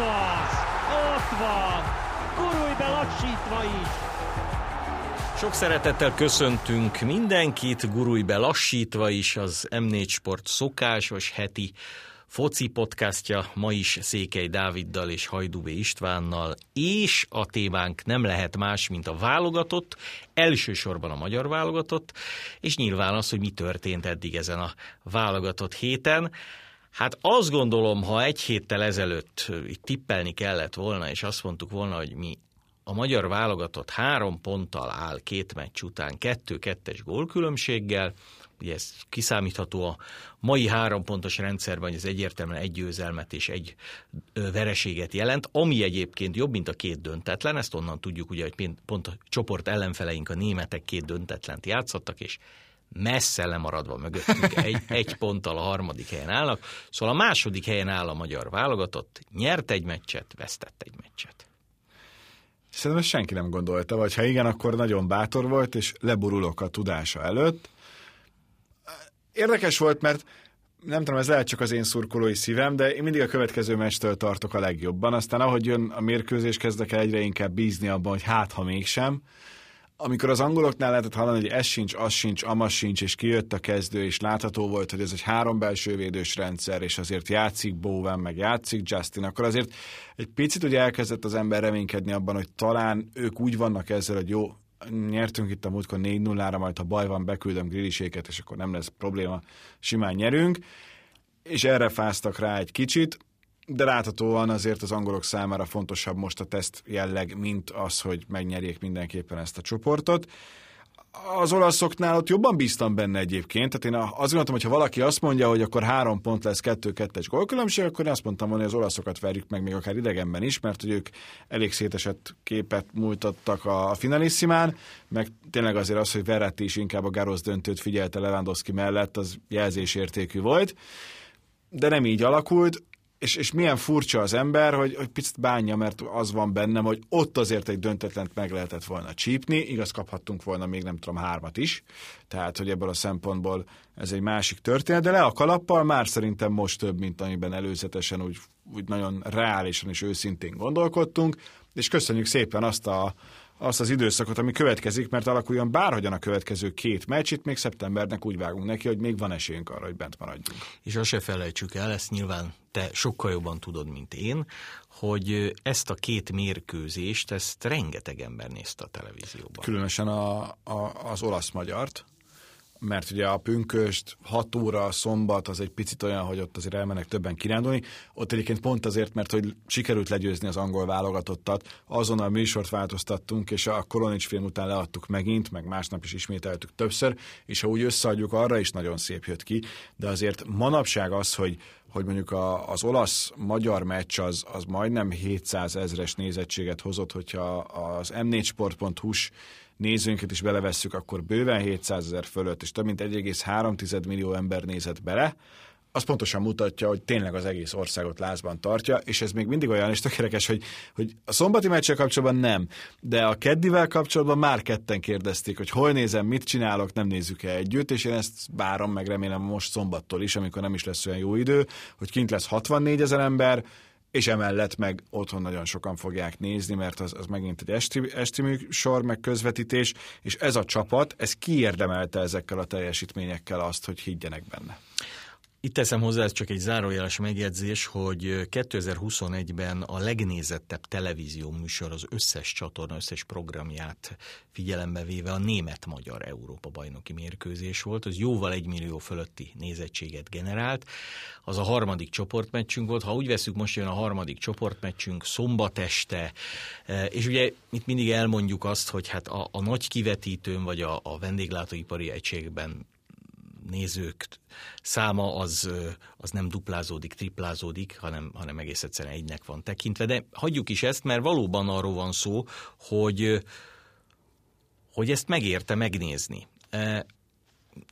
az! Ott van! Gurulj be lassítva is! Sok szeretettel köszöntünk mindenkit, gurulj be lassítva is az M4 Sport szokásos heti foci podcastja, ma is Székely Dáviddal és Hajdubé Istvánnal, és a témánk nem lehet más, mint a válogatott, elsősorban a magyar válogatott, és nyilván az, hogy mi történt eddig ezen a válogatott héten. Hát azt gondolom, ha egy héttel ezelőtt itt tippelni kellett volna, és azt mondtuk volna, hogy mi a magyar válogatott három ponttal áll két meccs után, kettő-kettes gólkülönbséggel, ugye ez kiszámítható a mai három pontos rendszerben, hogy ez egyértelműen egy győzelmet és egy vereséget jelent, ami egyébként jobb, mint a két döntetlen, ezt onnan tudjuk ugye, hogy pont a csoport ellenfeleink a németek két döntetlent játszottak, és messze lemaradva mögöttünk egy, egy ponttal a harmadik helyen állnak. Szóval a második helyen áll a magyar válogatott, nyert egy meccset, vesztett egy meccset. Szerintem ezt senki nem gondolta, vagy ha igen, akkor nagyon bátor volt, és leborulok a tudása előtt. Érdekes volt, mert nem tudom, ez lehet csak az én szurkolói szívem, de én mindig a következő meccstől tartok a legjobban. Aztán ahogy jön a mérkőzés, kezdek el egyre inkább bízni abban, hogy hát, ha mégsem amikor az angoloknál lehetett hallani, hogy ez sincs, az sincs, amaz sincs, és kijött a kezdő, és látható volt, hogy ez egy három belső védős rendszer, és azért játszik Bowen, meg játszik Justin, akkor azért egy picit ugye elkezdett az ember reménykedni abban, hogy talán ők úgy vannak ezzel, hogy jó, nyertünk itt a múltkor 4-0-ra, majd ha baj van, beküldöm grilliséket, és akkor nem lesz probléma, simán nyerünk, és erre fáztak rá egy kicsit, de láthatóan azért az angolok számára fontosabb most a teszt jelleg, mint az, hogy megnyerjék mindenképpen ezt a csoportot. Az olaszoknál ott jobban bíztam benne egyébként, tehát én azt gondoltam, hogy ha valaki azt mondja, hogy akkor három pont lesz kettő-kettes gólkülönbség, akkor én azt mondtam volna, hogy az olaszokat verjük meg még akár idegenben is, mert hogy ők elég szétesett képet múltattak a finalisszimán, meg tényleg azért az, hogy Verratti is inkább a Garosz döntőt figyelte Lewandowski mellett, az jelzésértékű volt de nem így alakult és, és milyen furcsa az ember, hogy, hogy picit bánja, mert az van bennem, hogy ott azért egy döntetlent meg lehetett volna csípni, igaz kaphattunk volna még nem tudom hármat is, tehát hogy ebből a szempontból ez egy másik történet, de le a kalappal már szerintem most több, mint amiben előzetesen úgy, úgy nagyon reálisan és őszintén gondolkodtunk, és köszönjük szépen azt a azt az időszakot, ami következik, mert alakuljon bárhogyan a következő két meccs, itt még szeptembernek úgy vágunk neki, hogy még van esélyünk arra, hogy bent maradjunk. És azt se felejtsük el, ezt nyilván te sokkal jobban tudod, mint én, hogy ezt a két mérkőzést, ezt rengeteg ember nézte a televízióban. Különösen a, a, az olasz-magyart, mert ugye a pünköst 6 óra a szombat az egy picit olyan, hogy ott azért elmennek többen kirándulni. Ott egyébként pont azért, mert hogy sikerült legyőzni az angol válogatottat, azonnal műsort változtattunk, és a Koronics film után leadtuk megint, meg másnap is ismételtük többször, és ha úgy összeadjuk, arra is nagyon szép jött ki, de azért manapság az, hogy hogy mondjuk a, az olasz-magyar meccs az, az majdnem 700 ezres nézettséget hozott, hogyha az m4sport.hu-s nézőinket is belevesszük, akkor bőven 700 ezer fölött, és több mint 1,3 millió ember nézett bele, az pontosan mutatja, hogy tényleg az egész országot lázban tartja, és ez még mindig olyan is tökéletes, hogy, hogy a szombati meccsel kapcsolatban nem, de a keddivel kapcsolatban már ketten kérdezték, hogy hol nézem, mit csinálok, nem nézzük el együtt, és én ezt várom, meg remélem most szombattól is, amikor nem is lesz olyan jó idő, hogy kint lesz 64 ezer ember, és emellett meg otthon nagyon sokan fogják nézni, mert az, az megint egy esti, esti sor, meg közvetítés, és ez a csapat, ez kiérdemelte ezekkel a teljesítményekkel azt, hogy higgyenek benne. Itt teszem hozzá, ez csak egy zárójeles megjegyzés, hogy 2021-ben a legnézettebb televízió műsor az összes csatorna, összes programját figyelembe véve a német-magyar Európa bajnoki mérkőzés volt. Az jóval egy millió fölötti nézettséget generált. Az a harmadik csoportmeccsünk volt. Ha úgy veszük, most jön a harmadik csoportmeccsünk szombat este, és ugye itt mindig elmondjuk azt, hogy hát a, a nagy kivetítőn vagy a, a vendéglátóipari egységben nézők száma az, az nem duplázódik, triplázódik, hanem, hanem egész egyszerűen egynek van tekintve. De hagyjuk is ezt, mert valóban arról van szó, hogy, hogy ezt megérte megnézni. E,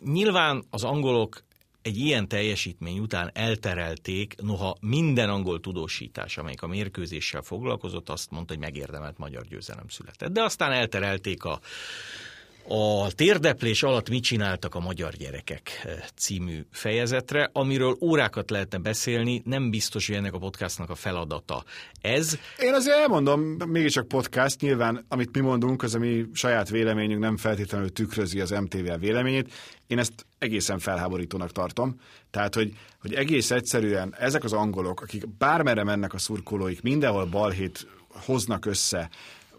nyilván az angolok egy ilyen teljesítmény után elterelték, noha minden angol tudósítás, amelyik a mérkőzéssel foglalkozott, azt mondta, hogy megérdemelt magyar győzelem született. De aztán elterelték a a térdeplés alatt mit csináltak a magyar gyerekek eh, című fejezetre, amiről órákat lehetne beszélni, nem biztos, hogy ennek a podcastnak a feladata ez. Én azért elmondom, mégiscsak podcast, nyilván amit mi mondunk, az a mi saját véleményünk nem feltétlenül tükrözi az MTV véleményét. Én ezt egészen felháborítónak tartom. Tehát, hogy, hogy egész egyszerűen ezek az angolok, akik bármerre mennek a szurkolóik, mindenhol balhét hoznak össze,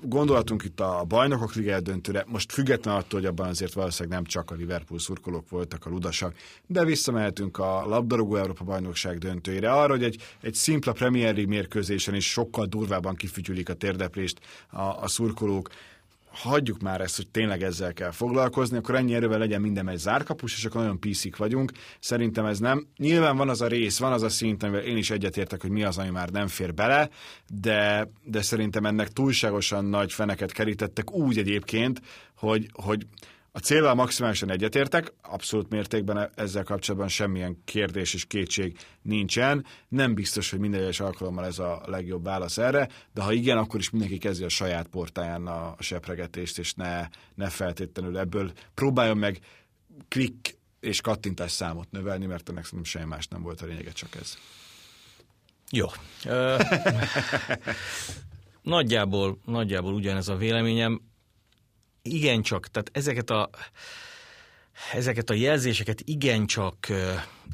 Gondolatunk itt a bajnokok liga döntőre, most független attól, hogy abban azért valószínűleg nem csak a Liverpool szurkolók voltak a ludasak, de visszamehetünk a labdarúgó Európa bajnokság döntőire, arra, hogy egy, egy szimpla Premier League mérkőzésen is sokkal durvábban kifütyülik a térdeplést a, a szurkolók, hagyjuk már ezt, hogy tényleg ezzel kell foglalkozni, akkor ennyi erővel legyen minden egy zárkapus, és akkor nagyon piszik vagyunk. Szerintem ez nem. Nyilván van az a rész, van az a szint, amivel én is egyetértek, hogy mi az, ami már nem fér bele, de, de szerintem ennek túlságosan nagy feneket kerítettek úgy egyébként, hogy, hogy a célral maximálisan egyetértek, abszolút mértékben ezzel kapcsolatban semmilyen kérdés és kétség nincsen. Nem biztos, hogy minden egyes alkalommal ez a legjobb válasz erre, de ha igen, akkor is mindenki kezdi a saját portáján a sepregetést, és ne, ne feltétlenül ebből próbáljon meg klik és kattintás számot növelni, mert ennek szerintem semmi más nem volt a lényege, csak ez. Jó. nagyjából, nagyjából ugyanez a véleményem igencsak, tehát ezeket a ezeket a jelzéseket igencsak,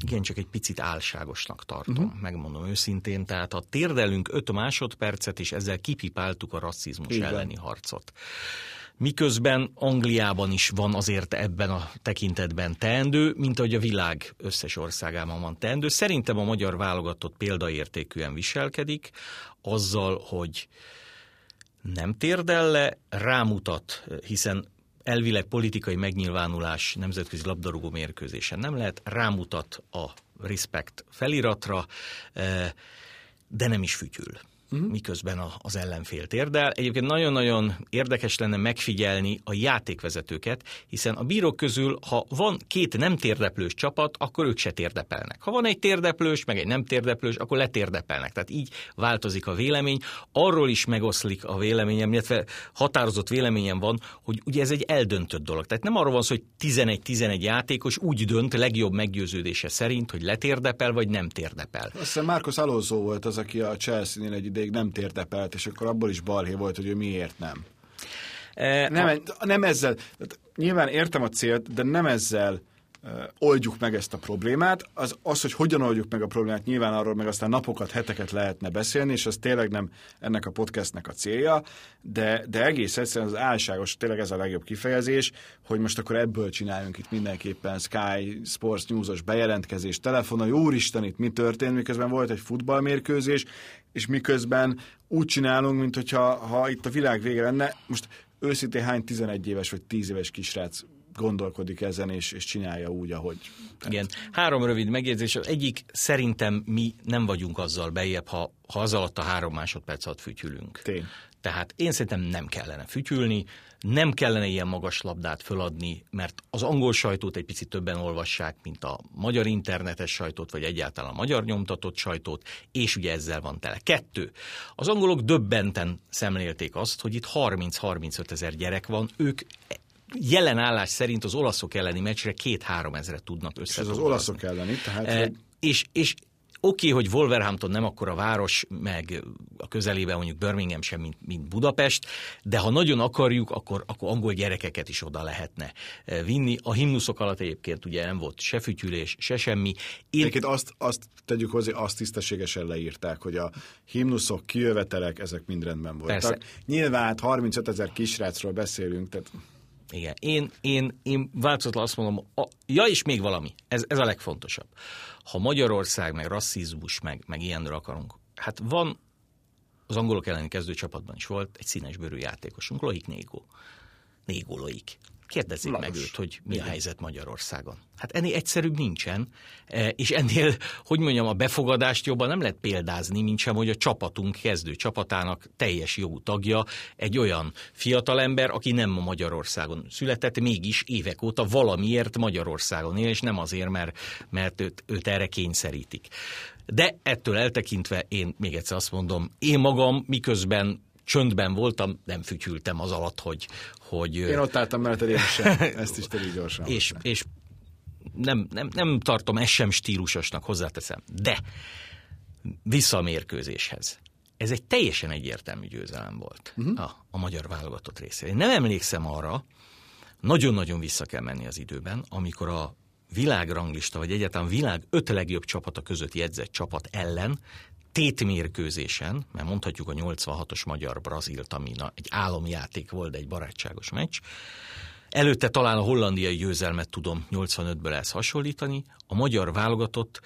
igencsak egy picit álságosnak tartom, uh-huh. megmondom őszintén. Tehát ha térdelünk öt másodpercet, és ezzel kipipáltuk a rasszizmus Igen. elleni harcot. Miközben Angliában is van azért ebben a tekintetben teendő, mint ahogy a világ összes országában van teendő. Szerintem a magyar válogatott példaértékűen viselkedik, azzal, hogy nem térdel le, rámutat, hiszen elvileg politikai megnyilvánulás nemzetközi labdarúgó mérkőzésen nem lehet, rámutat a respect feliratra, eh, de nem is fütyül uh-huh. miközben a, az ellenfél térdel. Egyébként nagyon-nagyon érdekes lenne megfigyelni a játékvezetőket, hiszen a bírók közül, ha van két nem térdeplős csapat, akkor ők se térdepelnek. Ha van egy térdeplős, meg egy nem térdeplős, akkor letérdepelnek. Tehát így változik a vélemény. Arról is megoszlik a véleményem, illetve határozott véleményem van, hogy ugye ez egy eldöntött dolog. Tehát nem arról van szó, hogy 11-11 játékos úgy dönt legjobb meggyőződése szerint, hogy letérdepel vagy nem térdepel. Azt hiszem Márkusz Alonso volt az, aki a Chelsea-nél egy ideig nem térdepelt, és akkor abból is balhé volt, hogy ő miért nem. E, nem, a... nem ezzel, nyilván értem a célt, de nem ezzel oldjuk meg ezt a problémát. Az, az, hogy hogyan oldjuk meg a problémát, nyilván arról meg aztán napokat, heteket lehetne beszélni, és ez tényleg nem ennek a podcastnek a célja, de, de egész egyszerűen az álságos, tényleg ez a legjobb kifejezés, hogy most akkor ebből csináljunk itt mindenképpen Sky Sports News-os bejelentkezés, telefonon, úristen, itt mi történt, miközben volt egy futballmérkőzés, és miközben úgy csinálunk, mint hogyha ha itt a világ vége lenne, most őszintén hány 11 éves vagy 10 éves kisrác gondolkodik ezen, és, és csinálja úgy, ahogy... Igen. Három rövid megjegyzés. Az egyik, szerintem mi nem vagyunk azzal bejebb, ha, ha az alatt a három másodperc alatt fütyülünk. Tény. Tehát én szerintem nem kellene fütyülni, nem kellene ilyen magas labdát föladni, mert az angol sajtót egy picit többen olvassák, mint a magyar internetes sajtót, vagy egyáltalán a magyar nyomtatott sajtót, és ugye ezzel van tele. Kettő. Az angolok döbbenten szemlélték azt, hogy itt 30-35 ezer gyerek van, ők jelen állás szerint az olaszok elleni meccsre két-három ezret tudnak össze. Ez az olaszok elleni, tehát... E, és, és Oké, okay, hogy Wolverhampton nem akkor a város, meg a közelében mondjuk Birmingham sem, mint, mint Budapest, de ha nagyon akarjuk, akkor, akkor angol gyerekeket is oda lehetne eh, vinni. A himnuszok alatt egyébként ugye nem volt se fütyülés, se semmi. Én... Egyébként azt, azt tegyük hozzá, azt tisztességesen leírták, hogy a himnuszok, kijövetelek, ezek mind rendben voltak. Persze. Nyilván 35 ezer kisrácról beszélünk, tehát igen. Én, én, én változatlan azt mondom, a, ja, és még valami, ez, ez a legfontosabb. Ha Magyarország, meg rasszizmus, meg, meg ilyenről akarunk, hát van, az angolok elleni kezdőcsapatban is volt egy színes bőrű játékosunk, Loik Négó. Négó Loik. Kérdezzék Lagos. meg őt, hogy mi Igen. a helyzet Magyarországon. Hát ennél egyszerűbb nincsen, e, és ennél, hogy mondjam, a befogadást jobban nem lehet példázni, mint sem, hogy a csapatunk kezdő csapatának teljes jogú tagja egy olyan fiatalember, aki nem Magyarországon született, mégis évek óta valamiért Magyarországon él, és nem azért, mert, mert őt, őt erre kényszerítik. De ettől eltekintve én még egyszer azt mondom, én magam miközben csöndben voltam, nem fütyültem az alatt, hogy... hogy Én ott álltam mellett, én sem. Ezt is tegyük gyorsan. és, és nem, nem, nem tartom ezt sem stílusosnak, hozzáteszem. De vissza a mérkőzéshez. Ez egy teljesen egyértelmű győzelem volt uh-huh. a, a magyar válogatott részére. Én nem emlékszem arra, nagyon-nagyon vissza kell menni az időben, amikor a világranglista, vagy egyáltalán világ öt legjobb csapata között jegyzett csapat ellen tétmérkőzésen, mert mondhatjuk a 86-os magyar-brazilt, ami egy álomjáték volt, egy barátságos meccs, Előtte talán a hollandiai győzelmet tudom 85-ből ezt hasonlítani. A magyar válogatott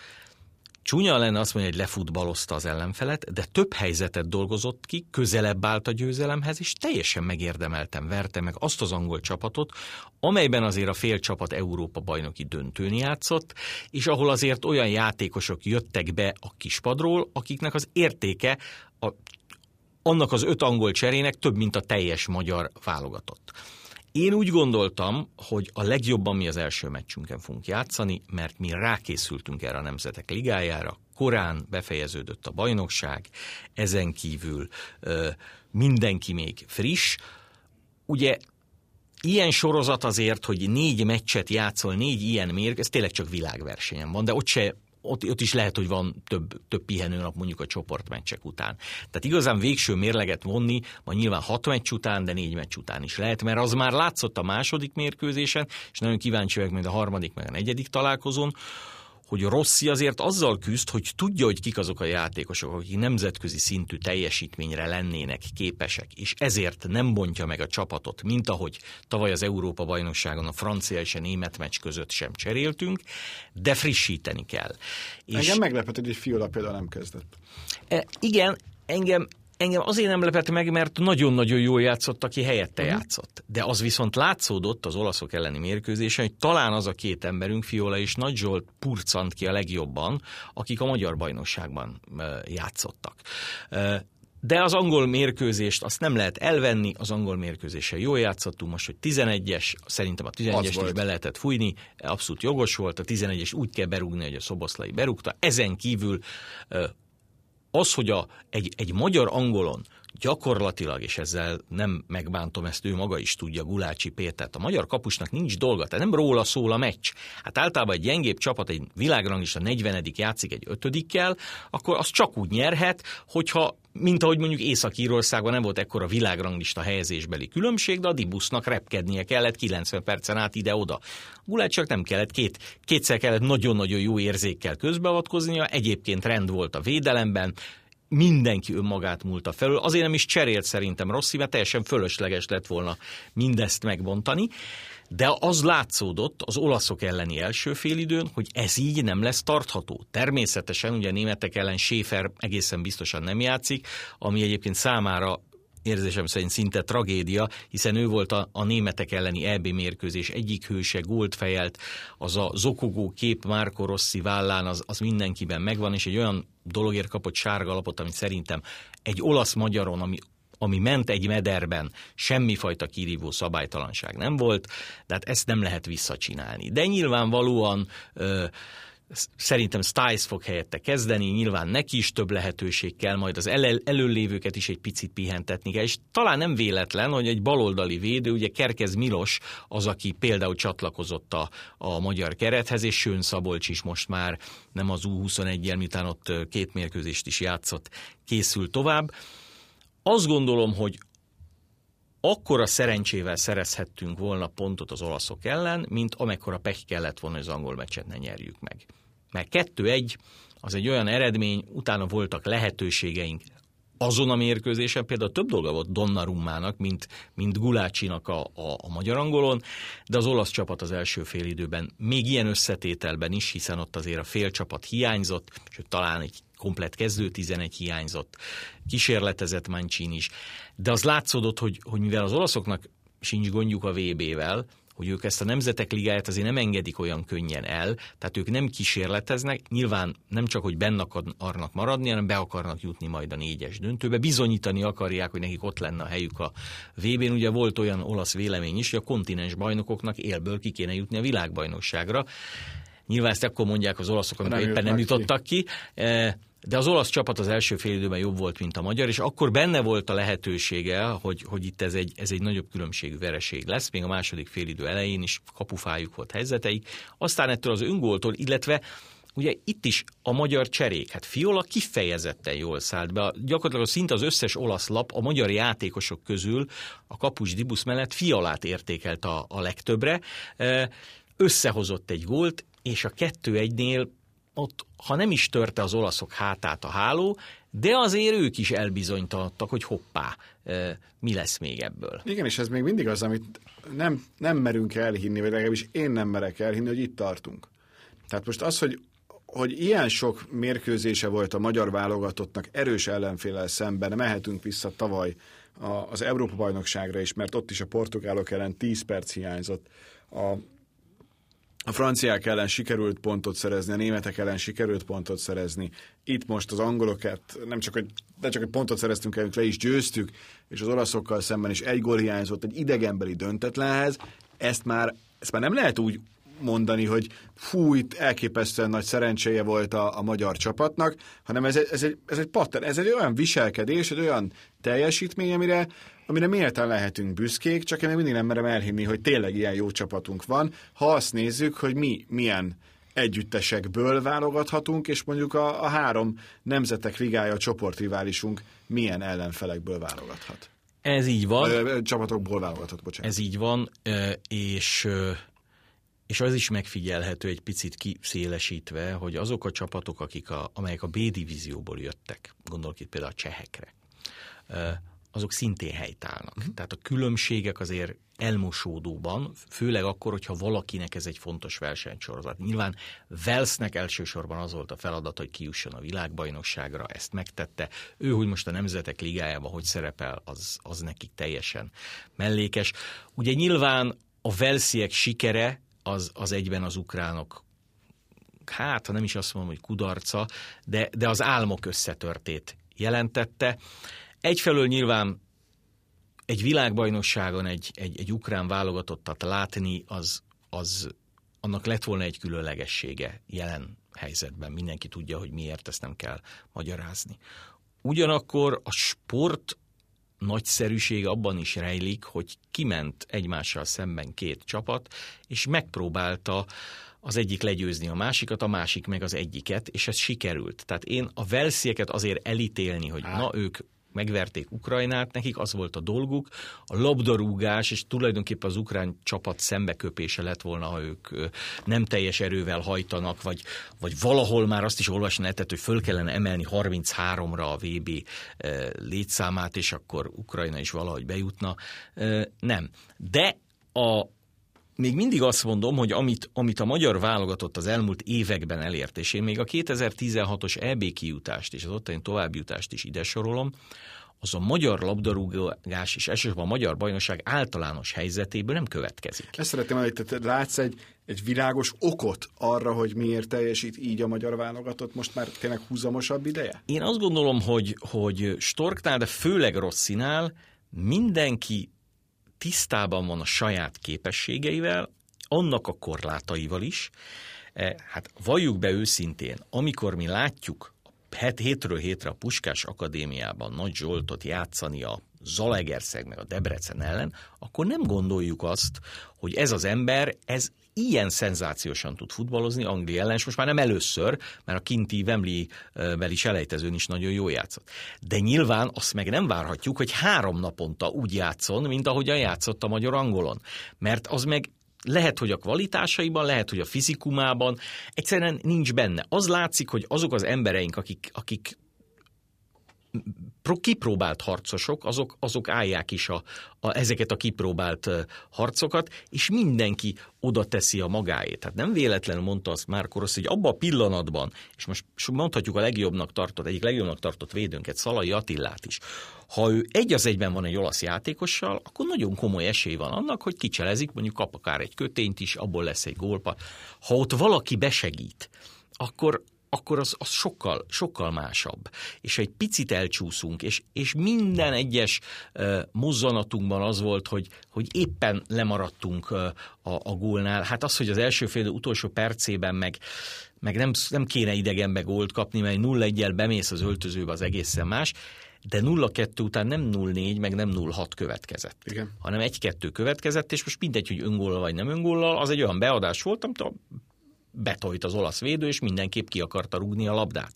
Csúnya lenne azt mondja, hogy lefutbalozta az ellenfelet, de több helyzetet dolgozott ki, közelebb állt a győzelemhez, és teljesen megérdemeltem verte meg azt az angol csapatot, amelyben azért a fél csapat Európa bajnoki döntőn játszott, és ahol azért olyan játékosok jöttek be a kispadról, akiknek az értéke a, annak az öt angol cserének több, mint a teljes magyar válogatott. Én úgy gondoltam, hogy a legjobban mi az első meccsünken fogunk játszani, mert mi rákészültünk erre a Nemzetek Ligájára, korán befejeződött a bajnokság, ezen kívül ö, mindenki még friss. Ugye ilyen sorozat azért, hogy négy meccset játszol, négy ilyen mérkőzés, ez tényleg csak világversenyen van, de ott se ott, ott is lehet, hogy van több, több pihenőnap mondjuk a csoportmeccsek után. Tehát igazán végső mérleget vonni, ma nyilván hat meccs után, de négy meccs után is lehet, mert az már látszott a második mérkőzésen, és nagyon kíváncsi vagyok majd a harmadik, meg a negyedik találkozón, hogy Rossi azért azzal küzd, hogy tudja, hogy kik azok a játékosok, akik nemzetközi szintű teljesítményre lennének képesek, és ezért nem bontja meg a csapatot, mint ahogy tavaly az Európa-bajnokságon a francia és a német meccs között sem cseréltünk, de frissíteni kell. És... Engem meglepett, hogy Fiola például nem kezdett. E, igen, engem Engem azért nem lepett meg, mert nagyon-nagyon jól játszott, aki helyette uh-huh. játszott. De az viszont látszódott az olaszok elleni mérkőzésen, hogy talán az a két emberünk, Fiola és Nagy Zsolt purcant ki a legjobban, akik a magyar bajnokságban játszottak. De az angol mérkőzést azt nem lehet elvenni, az angol mérkőzéssel jól játszottunk, most, hogy 11-es, szerintem a 11-es is be lehetett fújni, abszolút jogos volt, a 11-es úgy kell berúgni, hogy a Szoboszlai berúgta, ezen kívül az, hogy a, egy, egy magyar angolon gyakorlatilag, és ezzel nem megbántom, ezt ő maga is tudja, Gulácsi Pétert, a magyar kapusnak nincs dolga, tehát nem róla szól a meccs. Hát általában egy gyengébb csapat, egy világranglista 40 játszik egy ötödikkel, akkor az csak úgy nyerhet, hogyha mint ahogy mondjuk Észak-Írországban nem volt ekkora világranglista helyezésbeli különbség, de a Dibusznak repkednie kellett 90 percen át ide-oda. Gulács csak nem kellett, két, kétszer kellett nagyon-nagyon jó érzékkel közbeavatkoznia, egyébként rend volt a védelemben, mindenki önmagát múlta felül. Azért nem is cserélt szerintem Rossi, mert teljesen fölösleges lett volna mindezt megbontani. De az látszódott az olaszok elleni első félidőn, hogy ez így nem lesz tartható. Természetesen ugye a németek ellen Schäfer egészen biztosan nem játszik, ami egyébként számára érzésem szerint szinte tragédia, hiszen ő volt a, a németek elleni EB mérkőzés egyik hőse, gólt fejelt, az a zokogó kép Márko Rossi vállán, az, az mindenkiben megvan, és egy olyan dologért kapott sárga lapot, amit szerintem egy olasz-magyaron, ami ami ment egy mederben, semmifajta kirívó szabálytalanság nem volt, de hát ezt nem lehet visszacsinálni. De nyilvánvalóan ö, Szerintem Stiles fog helyette kezdeni, nyilván neki is több lehetőség kell, majd az el- előlévőket is egy picit pihentetni kell, és talán nem véletlen, hogy egy baloldali védő, ugye Kerkez Milos az, aki például csatlakozott a, a magyar kerethez, és Sőn Szabolcs is most már nem az U21-jel, miután ott két mérkőzést is játszott, készül tovább. Azt gondolom, hogy akkora szerencsével szerezhettünk volna pontot az olaszok ellen, mint amekkora pech kellett volna, hogy az angol meccset ne nyerjük meg. Mert kettő-egy az egy olyan eredmény, utána voltak lehetőségeink, azon a mérkőzésen például több dolga volt Donnarummának, mint, mint Gulácsinak a, a, a magyar angolon, de az olasz csapat az első fél időben még ilyen összetételben is, hiszen ott azért a fél csapat hiányzott, sőt talán egy komplet kezdő 11 hiányzott, kísérletezett Mancini is, de az látszódott, hogy, hogy mivel az olaszoknak sincs gondjuk a VB-vel, hogy ők ezt a nemzetek ligáját azért nem engedik olyan könnyen el, tehát ők nem kísérleteznek, nyilván nem csak, hogy benne akarnak maradni, hanem be akarnak jutni majd a négyes döntőbe, bizonyítani akarják, hogy nekik ott lenne a helyük a VB-n. Ugye volt olyan olasz vélemény is, hogy a kontinens bajnokoknak élből ki kéne jutni a világbajnokságra. Nyilván ezt akkor mondják az olaszok, amikor éppen nem jutottak ki. ki. De az olasz csapat az első fél időben jobb volt, mint a magyar, és akkor benne volt a lehetősége, hogy, hogy itt ez egy, ez egy nagyobb különbségű vereség lesz, még a második fél idő elején is kapufájuk volt helyzeteik. Aztán ettől az öngóltól, illetve Ugye itt is a magyar cserék, hát Fiola kifejezetten jól szállt be. Gyakorlatilag szinte az összes olasz lap a magyar játékosok közül a kapus Dibusz mellett Fiolát értékelt a, a legtöbbre. Összehozott egy gólt, és a kettő egynél ott, ha nem is törte az olaszok hátát a háló, de azért ők is elbizonytalanodtak, hogy hoppá, mi lesz még ebből. Igen, és ez még mindig az, amit nem, nem merünk elhinni, vagy legalábbis én nem merek elhinni, hogy itt tartunk. Tehát most az, hogy hogy ilyen sok mérkőzése volt a magyar válogatottnak erős ellenfélel szemben, mehetünk vissza tavaly az Európa-bajnokságra is, mert ott is a portugálok ellen 10 perc hiányzott. A, a franciák ellen sikerült pontot szerezni, a németek ellen sikerült pontot szerezni. Itt most az angolokat nem csak, hogy, de csak egy pontot szereztünk el, le is győztük, és az olaszokkal szemben is egy gól hiányzott egy idegenbeli döntetlenhez. Ezt már, ezt már nem lehet úgy mondani, hogy fú, itt elképesztően nagy szerencséje volt a, a magyar csapatnak, hanem ez, ez, egy, ez egy pattern, ez egy olyan viselkedés, egy olyan teljesítmény, amire, amire méltán lehetünk büszkék, csak én még mindig nem merem elhinni, hogy tényleg ilyen jó csapatunk van, ha azt nézzük, hogy mi milyen együttesekből válogathatunk, és mondjuk a, a három nemzetek ligája, a csoportriválisunk milyen ellenfelekből válogathat. Ez így van. Csapatokból válogathat, bocsánat. Ez így van, és és az is megfigyelhető egy picit kiszélesítve, hogy azok a csapatok, akik a, amelyek a B-divízióból jöttek, gondolok itt például a csehekre, azok szintén helytállnak. Uh-huh. Tehát a különbségek azért elmosódóban, főleg akkor, hogyha valakinek ez egy fontos versenysorozat. Nyilván Velsznek elsősorban az volt a feladat, hogy kijusson a világbajnokságra, ezt megtette. Ő, hogy most a Nemzetek Ligájában hogy szerepel, az, az nekik teljesen mellékes. Ugye nyilván a Velsziek sikere az, az egyben az ukránok hát, ha nem is azt mondom, hogy kudarca, de, de az álmok összetörtét jelentette. Egyfelől nyilván egy világbajnokságon egy, egy, egy ukrán válogatottat látni, az, az annak lett volna egy különlegessége jelen helyzetben. Mindenki tudja, hogy miért, ezt nem kell magyarázni. Ugyanakkor a sport nagyszerűség abban is rejlik, hogy kiment egymással szemben két csapat, és megpróbálta az egyik legyőzni a másikat, a másik meg az egyiket, és ez sikerült. Tehát én a Velszieket azért elítélni, hogy Á. na ők megverték Ukrajnát, nekik az volt a dolguk, a labdarúgás, és tulajdonképpen az ukrán csapat szembeköpése lett volna, ha ők nem teljes erővel hajtanak, vagy, vagy valahol már azt is olvasni lehetett, hogy föl kellene emelni 33-ra a VB létszámát, és akkor Ukrajna is valahogy bejutna. Nem. De a még mindig azt mondom, hogy amit, amit a magyar válogatott az elmúlt években elért, és én még a 2016-os EB kijutást és az ottani továbbjutást is ide sorolom, az a magyar labdarúgás és elsősorban a magyar bajnokság általános helyzetéből nem következik. Ezt szeretném hogy te látsz egy, egy világos okot arra, hogy miért teljesít így a magyar válogatott most már tényleg húzamosabb ideje? Én azt gondolom, hogy, hogy Storknál, de főleg Rosszinál mindenki tisztában van a saját képességeivel, annak a korlátaival is. E, hát valljuk be őszintén, amikor mi látjuk het, hétről hétre a Puskás Akadémiában Nagy Zsoltot játszani a Zalegerszeg meg a Debrecen ellen, akkor nem gondoljuk azt, hogy ez az ember, ez ilyen szenzációsan tud futballozni Anglia ellen, és most már nem először, mert a kinti Wembley-beli selejtezőn is nagyon jó játszott. De nyilván azt meg nem várhatjuk, hogy három naponta úgy játszon, mint ahogyan játszott a magyar-angolon. Mert az meg lehet, hogy a kvalitásaiban, lehet, hogy a fizikumában egyszerűen nincs benne. Az látszik, hogy azok az embereink, akik, akik kipróbált harcosok, azok, azok állják is a, a, ezeket a kipróbált harcokat, és mindenki oda teszi a magáét. Tehát nem véletlenül mondta azt már Korosz, hogy abban a pillanatban, és most mondhatjuk a legjobbnak tartott, egyik legjobbnak tartott védőnket, Szalai Attillát is, ha ő egy az egyben van egy olasz játékossal, akkor nagyon komoly esély van annak, hogy kicselezik, mondjuk kap akár egy kötényt is, abból lesz egy gólpa. Ha ott valaki besegít, akkor akkor az, az sokkal, sokkal másabb. És egy picit elcsúszunk, és, és minden egyes uh, mozzanatunkban az volt, hogy, hogy éppen lemaradtunk uh, a, a gólnál. Hát az, hogy az első fél utolsó percében meg, meg nem, nem kéne idegenbe gólt kapni, mert 0-1-jel bemész az öltözőbe, az egészen más, de 0-2 után nem 0-4, meg nem 0-6 következett, Igen. hanem 1-2 következett, és most mindegy, hogy öngóllal vagy nem öngóllal, az egy olyan beadás volt, amit a betolt az olasz védő, és mindenképp ki akarta rúgni a labdát.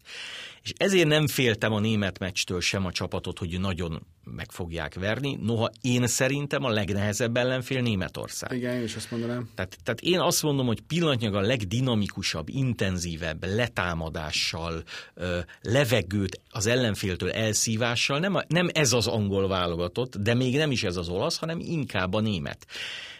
És ezért nem féltem a német meccstől sem a csapatot, hogy nagyon meg fogják verni, noha én szerintem a legnehezebb ellenfél Németország. Igen, én is azt mondanám. Tehát, tehát én azt mondom, hogy pillanatnyilag a legdinamikusabb, intenzívebb letámadással, levegőt az ellenféltől elszívással, nem, a, nem ez az angol válogatott, de még nem is ez az olasz, hanem inkább a német.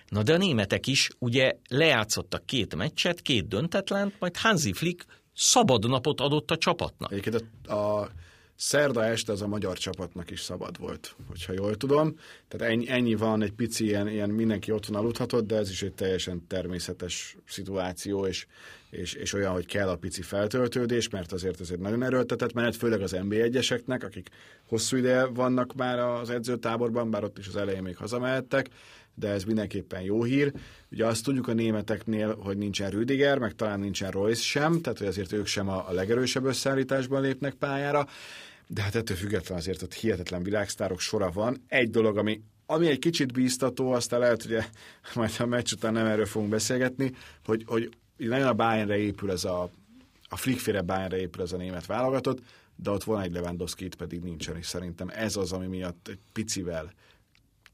Na de a németek is ugye lejátszottak két meccset, két döntetlent, majd Hansi Flick szabad napot adott a csapatnak. Egyébként a, a szerda este az a magyar csapatnak is szabad volt, hogyha jól tudom. Tehát ennyi, ennyi van, egy pici ilyen, ilyen mindenki otthon aludhatott, de ez is egy teljesen természetes szituáció, és, és, és olyan, hogy kell a pici feltöltődés, mert azért ez egy nagyon erőltetett menet, főleg az NB1-eseknek, akik hosszú ideje vannak már az edzőtáborban, bár ott is az elején még hazamehettek, de ez mindenképpen jó hír. Ugye azt tudjuk a németeknél, hogy nincsen Rüdiger, meg talán nincsen Royce sem, tehát hogy azért ők sem a, legerősebb összeállításban lépnek pályára, de hát ettől független azért ott hihetetlen világsztárok sora van. Egy dolog, ami, ami egy kicsit bíztató, aztán lehet, hogy majd a meccs után nem erről fogunk beszélgetni, hogy, hogy nagyon a Bayernre épül ez a, a flickféle Bayernre épül ez a német válogatott, de ott van egy Lewandowski, itt pedig nincsen, és szerintem ez az, ami miatt egy picivel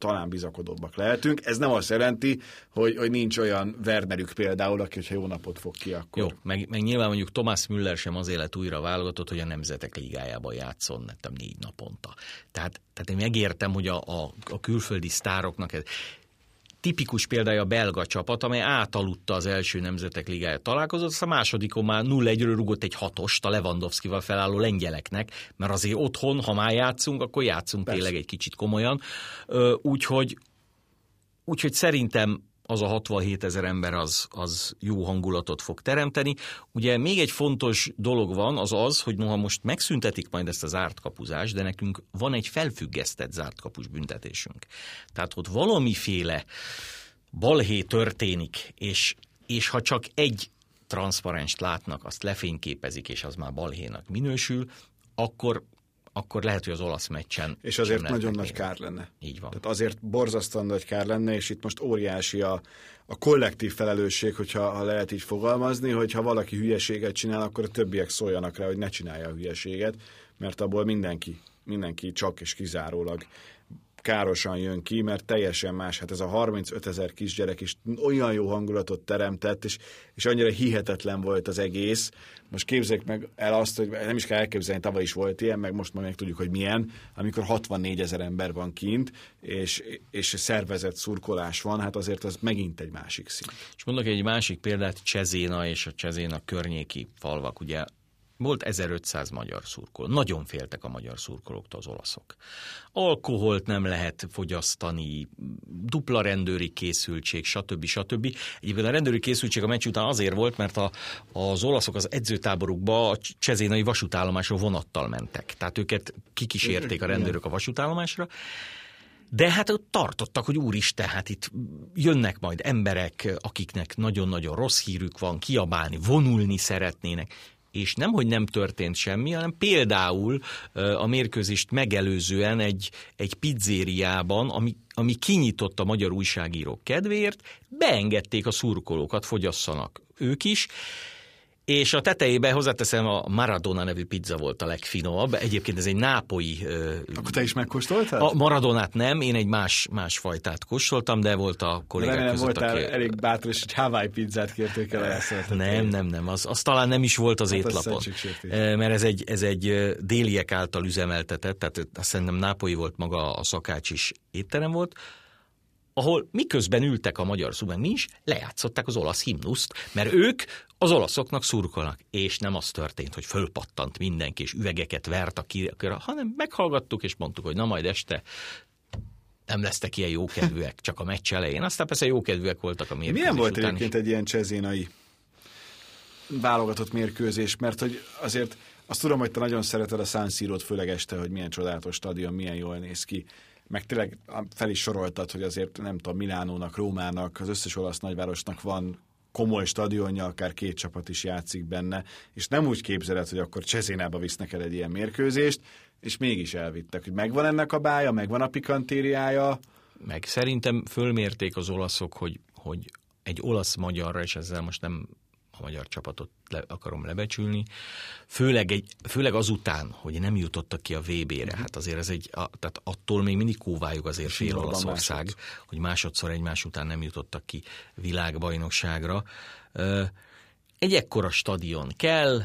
talán bizakodóbbak lehetünk. Ez nem azt jelenti, hogy, hogy nincs olyan Wernerük például, aki, hogyha jó napot fog ki, akkor... Jó, meg, meg nyilván mondjuk Thomas Müller sem az élet újra válogatott, hogy a Nemzetek Ligájában játszon, nem négy naponta. Tehát, tehát én megértem, hogy a, a, a külföldi sztároknak ez tipikus példája a belga csapat, amely átaludta az első nemzetek ligája találkozott, aztán a másodikon már 0-1-ről rugott egy hatost a Lewandowski-val felálló lengyeleknek, mert azért otthon, ha már játszunk, akkor játszunk Persze. tényleg egy kicsit komolyan. Úgyhogy, úgyhogy szerintem az a 67 ezer ember az, az jó hangulatot fog teremteni. Ugye még egy fontos dolog van, az az, hogy noha most megszüntetik majd ezt a zárt kapuzást, de nekünk van egy felfüggesztett zárt kapus büntetésünk. Tehát ott valamiféle balhé történik, és, és ha csak egy transzparenst látnak, azt lefényképezik, és az már balhénak minősül, akkor akkor lehet, hogy az olasz meccsen... És azért nagyon nagy kár lenne. Így van. Tehát azért borzasztóan nagy kár lenne, és itt most óriási a, a kollektív felelősség, hogyha ha lehet így fogalmazni, hogy ha valaki hülyeséget csinál, akkor a többiek szóljanak rá, hogy ne csinálja a hülyeséget, mert abból mindenki, mindenki csak és kizárólag károsan jön ki, mert teljesen más. Hát ez a 35 ezer kisgyerek is olyan jó hangulatot teremtett, és, és annyira hihetetlen volt az egész. Most képzeljük meg el azt, hogy nem is kell elképzelni, tavaly is volt ilyen, meg most már meg tudjuk, hogy milyen, amikor 64 ezer ember van kint, és, és szervezett szurkolás van, hát azért az megint egy másik szint. És mondok egy másik példát, Csezéna és a Csezéna környéki falvak, ugye volt 1500 magyar szurkoló. Nagyon féltek a magyar szurkolóktól az olaszok. Alkoholt nem lehet fogyasztani, dupla rendőri készültség, stb. stb. Egyébként a rendőri készültség a meccs után azért volt, mert a, az olaszok az edzőtáborukba a csezénai vasútállomásra vonattal mentek. Tehát őket kikísérték a rendőrök a vasútállomásra, de hát ott tartottak, hogy úristen, hát itt jönnek majd emberek, akiknek nagyon-nagyon rossz hírük van, kiabálni, vonulni szeretnének és nem, hogy nem történt semmi, hanem például a mérkőzést megelőzően egy, egy pizzériában, ami, ami kinyitott a magyar újságírók kedvéért, beengedték a szurkolókat, fogyasszanak ők is, és a tetejébe hozzáteszem, a Maradona nevű pizza volt a legfinomabb. Egyébként ez egy nápoi... Akkor te is megkóstoltál? A Maradonát nem, én egy más, más fajtát kóstoltam, de volt a kollégák Remélem között, voltál aki... elég bátor, és egy Hawaii pizzát kérték el, Nem, nem, nem, az, az talán nem is volt az hát étlapon. Mert ez egy, ez egy déliek által üzemeltetett, tehát azt szerintem nápoi volt maga a szakács is étterem volt, ahol miközben ültek a magyar szó, mi is, lejátszották az olasz himnuszt, mert ők az olaszoknak szurkolnak. És nem az történt, hogy fölpattant mindenki, és üvegeket vert a ki, hanem meghallgattuk, és mondtuk, hogy na majd este nem lesztek ilyen jókedvűek, csak a meccs elején. Aztán persze jókedvűek voltak a mérkőzés Milyen volt egyébként is. egy ilyen csezénai válogatott mérkőzés, mert hogy azért azt tudom, hogy te nagyon szereted a San Siro-t, főleg este, hogy milyen csodálatos stadion, milyen jól néz ki. Meg tényleg fel is soroltad, hogy azért nem tudom, Milánónak, Rómának, az összes olasz nagyvárosnak van komoly stadionja, akár két csapat is játszik benne, és nem úgy képzeled, hogy akkor Csezénába visznek el egy ilyen mérkőzést, és mégis elvittek, hogy megvan ennek a bája, megvan a pikantériája. Meg szerintem fölmérték az olaszok, hogy, hogy egy olasz-magyarra, és ezzel most nem a magyar csapatot le, akarom lebecsülni, főleg, egy, főleg azután, hogy nem jutottak ki a VB-re, hát azért ez egy, a, tehát attól még mindig kóváljuk azért fél Olaszország, másod. hogy másodszor egymás után nem jutottak ki világbajnokságra. Egy ekkora stadion kell,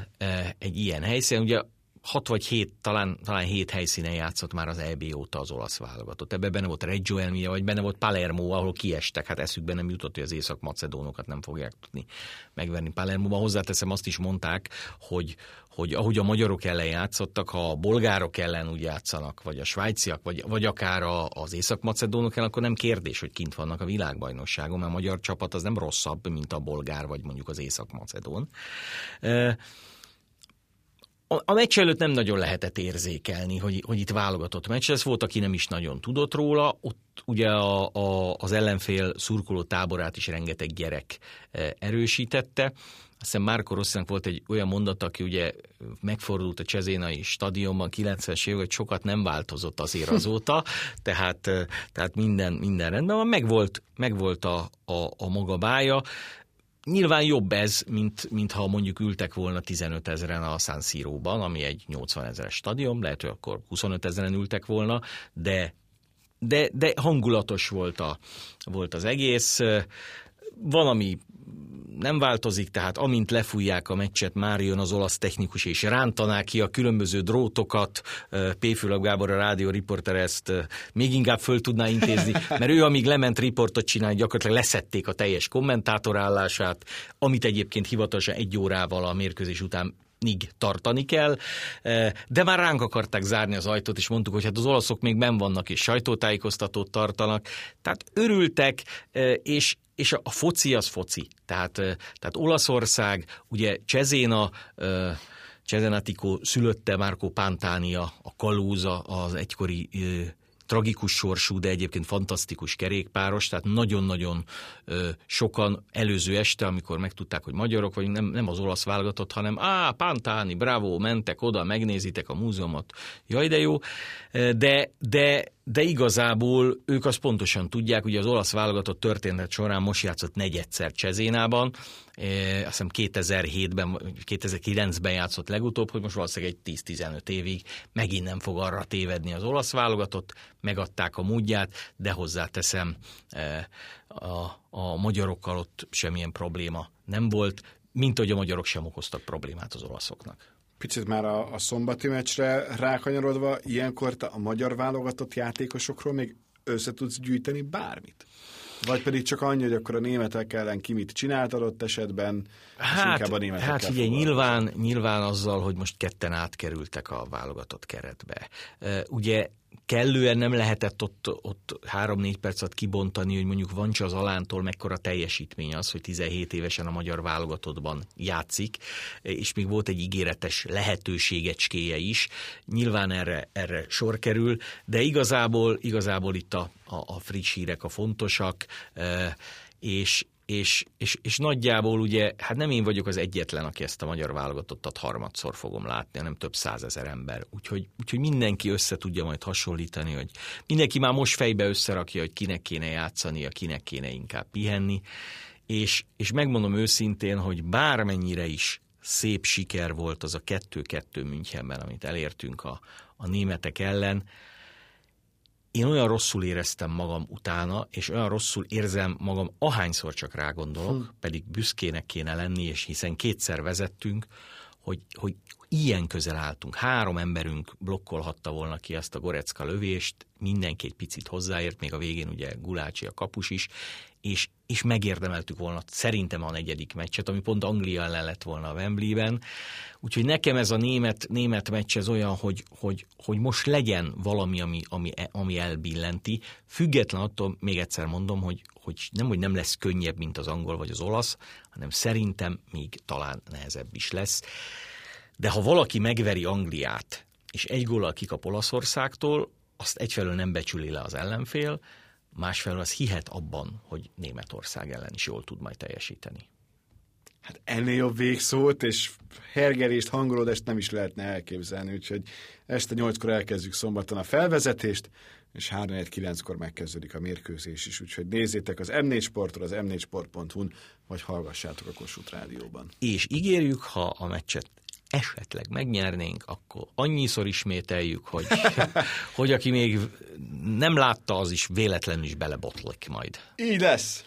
egy ilyen helyszín, ugye hat vagy hét, talán, talán hét helyszínen játszott már az EB óta az olasz válogatott. Ebben benne volt Reggio Emilia, vagy benne volt Palermo, ahol kiestek. Hát eszükbe nem jutott, hogy az észak-macedónokat nem fogják tudni megverni Palermo-ban. Hozzáteszem, azt is mondták, hogy, hogy ahogy a magyarok ellen játszottak, ha a bolgárok ellen úgy játszanak, vagy a svájciak, vagy, vagy akár a, az észak-macedónok ellen, akkor nem kérdés, hogy kint vannak a világbajnokságon, mert a magyar csapat az nem rosszabb, mint a bolgár, vagy mondjuk az észak-macedón. A meccs előtt nem nagyon lehetett érzékelni, hogy, hogy itt válogatott meccs Ez Volt, aki nem is nagyon tudott róla. Ott ugye a, a, az ellenfél szurkoló táborát is rengeteg gyerek e, erősítette. Azt hiszem Márko Rosszinak volt egy olyan mondat, aki ugye megfordult a Csezénai stadionban 90-es évek, hogy sokat nem változott azért azóta, tehát, e, tehát minden, minden rendben van. Megvolt, megvolt a, a, a maga bája. Nyilván jobb ez, mint, mint ha mondjuk ültek volna 15 ezeren a San Siro-ban, ami egy 80 ezeres stadion, lehet, hogy akkor 25 ezeren ültek volna, de, de, de hangulatos volt, a, volt az egész. Van, ami nem változik, tehát amint lefújják a meccset, már jön az olasz technikus, és rántaná ki a különböző drótokat. P. Fülöp Gábor, a rádió riporter ezt még inkább föl tudná intézni, mert ő amíg lement riportot csinálni, gyakorlatilag leszették a teljes kommentátorállását, amit egyébként hivatalosan egy órával a mérkőzés után nig tartani kell, de már ránk akarták zárni az ajtót, és mondtuk, hogy hát az olaszok még ben vannak, és sajtótájékoztatót tartanak. Tehát örültek, és, és a, foci az foci. Tehát, tehát Olaszország, ugye Csezéna, Csezenatiko szülötte Márko Pántánia, a Kalúza, az egykori tragikus sorsú, de egyébként fantasztikus kerékpáros, tehát nagyon-nagyon sokan előző este, amikor megtudták, hogy magyarok vagy nem, nem az olasz válogatott, hanem á, Pantáni, bravo, mentek oda, megnézitek a múzeumot, jaj de jó, de, de, de igazából ők azt pontosan tudják, ugye az olasz válogatott történet során most játszott negyedszer Csezénában, azt hiszem 2007-ben, 2009-ben játszott legutóbb, hogy most valószínűleg egy 10-15 évig megint nem fog arra tévedni az olasz válogatott, megadták a módját, de hozzáteszem, a, a magyarokkal ott semmilyen probléma nem volt, mint hogy a magyarok sem okoztak problémát az olaszoknak. Picit már a, a szombati meccsre rákanyarodva, ilyenkor te a magyar válogatott játékosokról még össze tudsz gyűjteni bármit? Vagy pedig csak annyi, hogy akkor a németek ellen ki mit csinált adott esetben, hát, inkább a németekkel Hát ugye nyilván, nyilván azzal, hogy most ketten átkerültek a válogatott keretbe. Ugye kellően nem lehetett ott, ott három-négy percet kibontani, hogy mondjuk van az Alántól mekkora teljesítmény az, hogy 17 évesen a magyar válogatottban játszik, és még volt egy ígéretes lehetőségecskéje is. Nyilván erre, erre sor kerül, de igazából, igazából itt a, a, a friss hírek a fontosak, és, és, és, és nagyjából ugye, hát nem én vagyok az egyetlen, aki ezt a magyar válogatottat harmadszor fogom látni, hanem több százezer ember. Úgyhogy, úgyhogy mindenki össze tudja majd hasonlítani, hogy mindenki már most fejbe összerakja, hogy kinek kéne a kinek kéne inkább pihenni. És, és megmondom őszintén, hogy bármennyire is szép siker volt az a 2-2 Münchenben, amit elértünk a, a németek ellen, én olyan rosszul éreztem magam utána, és olyan rosszul érzem magam, ahányszor csak rágondolok, hm. pedig büszkének kéne lenni, és hiszen kétszer vezettünk, hogy, hogy ilyen közel álltunk. Három emberünk blokkolhatta volna ki ezt a Gorecka lövést, mindenki egy picit hozzáért, még a végén ugye Gulácsi a kapus is, és, és megérdemeltük volna szerintem a negyedik meccset, ami pont Anglia ellen lett volna a Wembley-ben. Úgyhogy nekem ez a német, német meccs ez olyan, hogy, hogy, hogy most legyen valami, ami, ami, ami elbillenti, független attól, még egyszer mondom, hogy, hogy nem, hogy nem lesz könnyebb, mint az angol vagy az olasz, hanem szerintem még talán nehezebb is lesz. De ha valaki megveri Angliát, és egy góllal kikap Olaszországtól, azt egyfelől nem becsüli le az ellenfél, másfelől az hihet abban, hogy Németország ellen is jól tud majd teljesíteni. Hát ennél jobb végszót és hergerést, hangolódást nem is lehetne elképzelni, úgyhogy este nyolckor elkezdjük szombaton a felvezetést, és 3-9-kor megkezdődik a mérkőzés is, úgyhogy nézzétek az M4 Sportról, az m4sport.hu-n, vagy hallgassátok a Kossuth Rádióban. És ígérjük, ha a meccset esetleg megnyernénk, akkor annyiszor ismételjük, hogy, hogy aki még nem látta, az is véletlenül is belebotlik majd. Így lesz!